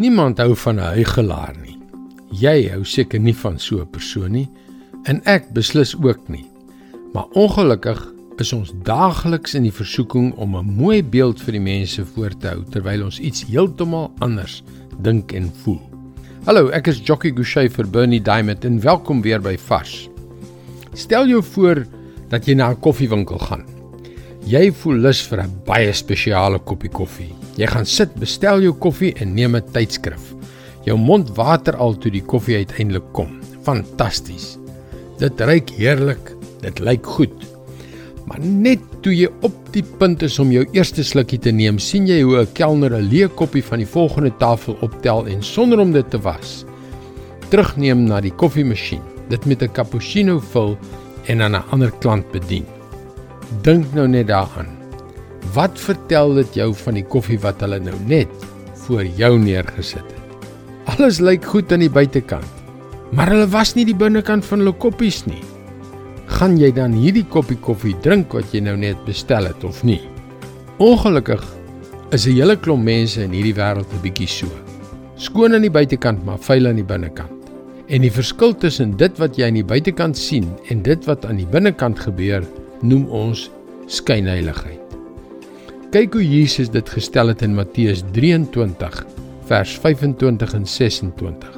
Niemand hou van 'n huigelaar nie. Jy hou seker nie van so 'n persoon nie en ek beslis ook nie. Maar ongelukkig is ons daagliks in die versoeking om 'n mooi beeld vir die mense voor te hou terwyl ons iets heeltemal anders dink en voel. Hallo, ek is Jockey Gouchee vir Bernie Diamond en welkom weer by Vars. Stel jou voor dat jy na 'n koffiewinkel gaan. Jy voel lus vir 'n baie spesiale koppie koffie. Jy gaan sit, bestel jou koffie en neem 'n tydskrif. Jou mond water al toe die koffie uiteindelik kom. Fantasties. Dit ruik heerlik. Dit lyk goed. Maar net toe jy op die punt is om jou eerste slukkie te neem, sien jy hoe 'n kelner 'n leë koppie van die volgende tafel optel en sonder om dit te was, terugneem na die koffiemasjien. Dit met 'n cappuccino vul en aan 'n ander klant bedien. Dink nou net daaraan. Wat vertel dit jou van die koffie wat hulle nou net voor jou neergesit het? Alles lyk goed aan die buitekant, maar hulle was nie die binnekant van hulle koppies nie. Gaan jy dan hierdie koppie koffie drink wat jy nou net bestel het of nie? Ongelukkig is 'n hele klomp mense in hierdie wêreld 'n bietjie so. Skoon aan die buitekant, maar vuil aan die binnekant. En die verskil tussen dit wat jy aan die buitekant sien en dit wat aan die binnekant gebeur, noem ons skynheiligheid. Kyk hoe Jesus dit gestel het in Matteus 23 vers 25 en 26.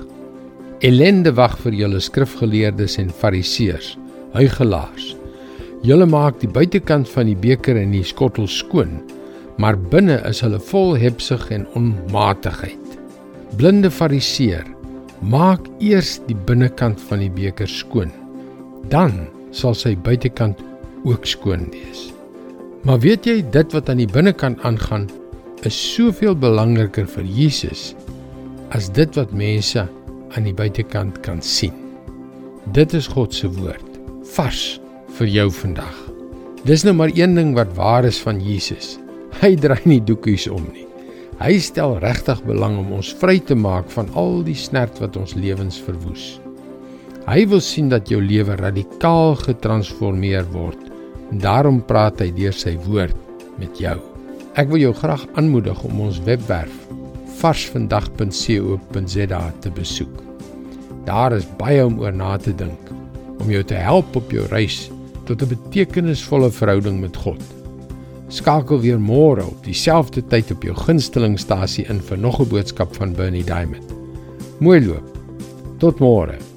Elende wag vir julle skrifgeleerdes en fariseërs, huigelaars. Julle maak die buitekant van die beker en die skottel skoon, maar binne is hulle vol hebsug en onmatigheid. Blinde fariseer, maak eers die binnekant van die beker skoon. Dan sal sy buitekant ook skoon wees. Maar weet jy dit wat aan die binnekant aangaan is soveel belangriker vir Jesus as dit wat mense aan die buitekant kan sien. Dit is God se woord, vars vir jou vandag. Dis nou maar een ding wat waar is van Jesus. Hy draai nie doekies om nie. Hy stel regtig belang om ons vry te maak van al die snert wat ons lewens verwoes. Hy wil sien dat jou lewe radikaal getransformeer word Daarom praat hy deur sy woord met jou. Ek wil jou graag aanmoedig om ons webwerf varsvandag.co.za te besoek. Daar is baie om oor na te dink om jou te help op jou reis tot 'n betekenisvolle verhouding met God. Skakel weer môre op dieselfde tyd op jou gunstelingstasie in vir nog 'n boodskap van Bernie Diamond. Mooi loop. Tot môre.